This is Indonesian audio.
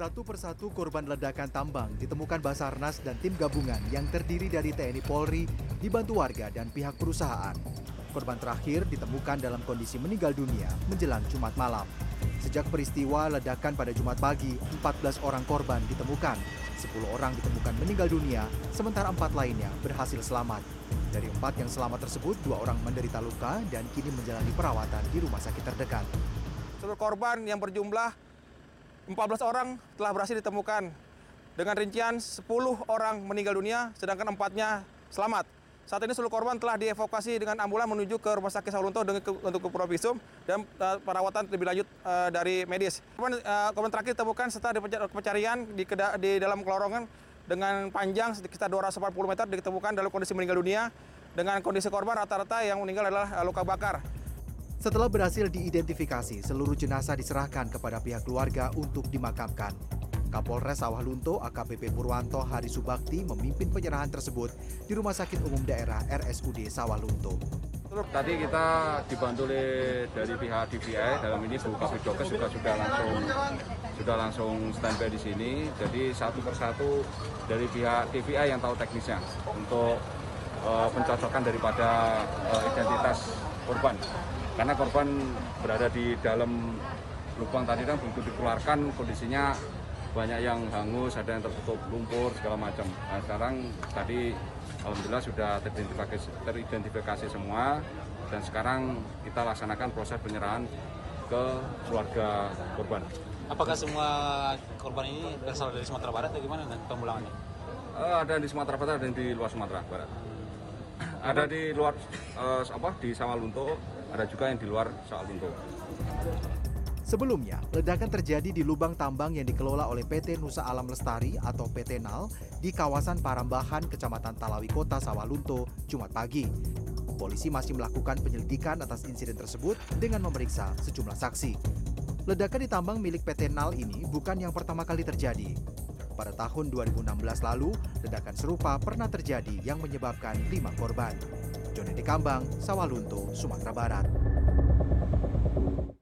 Satu persatu korban ledakan tambang ditemukan Basarnas dan tim gabungan yang terdiri dari TNI Polri dibantu warga dan pihak perusahaan. Korban terakhir ditemukan dalam kondisi meninggal dunia menjelang Jumat malam. Sejak peristiwa ledakan pada Jumat pagi, 14 orang korban ditemukan. 10 orang ditemukan meninggal dunia, sementara empat lainnya berhasil selamat. Dari empat yang selamat tersebut, dua orang menderita luka dan kini menjalani perawatan di rumah sakit terdekat. Seluruh korban yang berjumlah 14 orang telah berhasil ditemukan. Dengan rincian 10 orang meninggal dunia, sedangkan empatnya selamat. Saat ini seluruh korban telah dievakuasi dengan ambulan menuju ke Rumah Sakit ke, untuk ke Provisum dan uh, perawatan lebih lanjut uh, dari medis. Korban, uh, korban terakhir ditemukan setelah pencarian di, di dalam kelorongan dengan panjang sekitar 240 meter ditemukan dalam kondisi meninggal dunia dengan kondisi korban rata-rata yang meninggal adalah luka bakar. Setelah berhasil diidentifikasi, seluruh jenazah diserahkan kepada pihak keluarga untuk dimakamkan. Kapolres Sawah Lunto AKBP Purwanto Hari Subakti memimpin penyerahan tersebut di Rumah Sakit Umum Daerah RSUD Sawah Lunto. Tadi kita dibantu oleh dari pihak DVI dalam ini Bu Kabit Dokes juga sudah langsung sudah langsung standby di sini. Jadi satu persatu dari pihak DVI yang tahu teknisnya untuk uh, pencocokan daripada uh, identitas korban. Karena korban berada di dalam lubang tadi kan begitu dikeluarkan kondisinya banyak yang hangus, ada yang tertutup lumpur segala macam. Nah, sekarang tadi alhamdulillah sudah teridentifikasi, teridentifikasi semua dan sekarang kita laksanakan proses penyerahan ke keluarga korban. Apakah semua korban ini berasal dari Sumatera Barat atau gimana dan pemulangannya? Uh, ada di Sumatera Barat dan di luar Sumatera Barat. Ada di luar uh, apa di Sawalunto, ada juga yang di luar Sawalunto. Sebelumnya, ledakan terjadi di lubang tambang yang dikelola oleh PT Nusa Alam Lestari atau PT NAL di kawasan Parambahan, Kecamatan Talawi Kota, Sawalunto, Jumat pagi. Polisi masih melakukan penyelidikan atas insiden tersebut dengan memeriksa sejumlah saksi. Ledakan di tambang milik PT NAL ini bukan yang pertama kali terjadi. Pada tahun 2016 lalu, ledakan serupa pernah terjadi yang menyebabkan lima korban. Joni Kambang, Sawalunto, Sumatera Barat.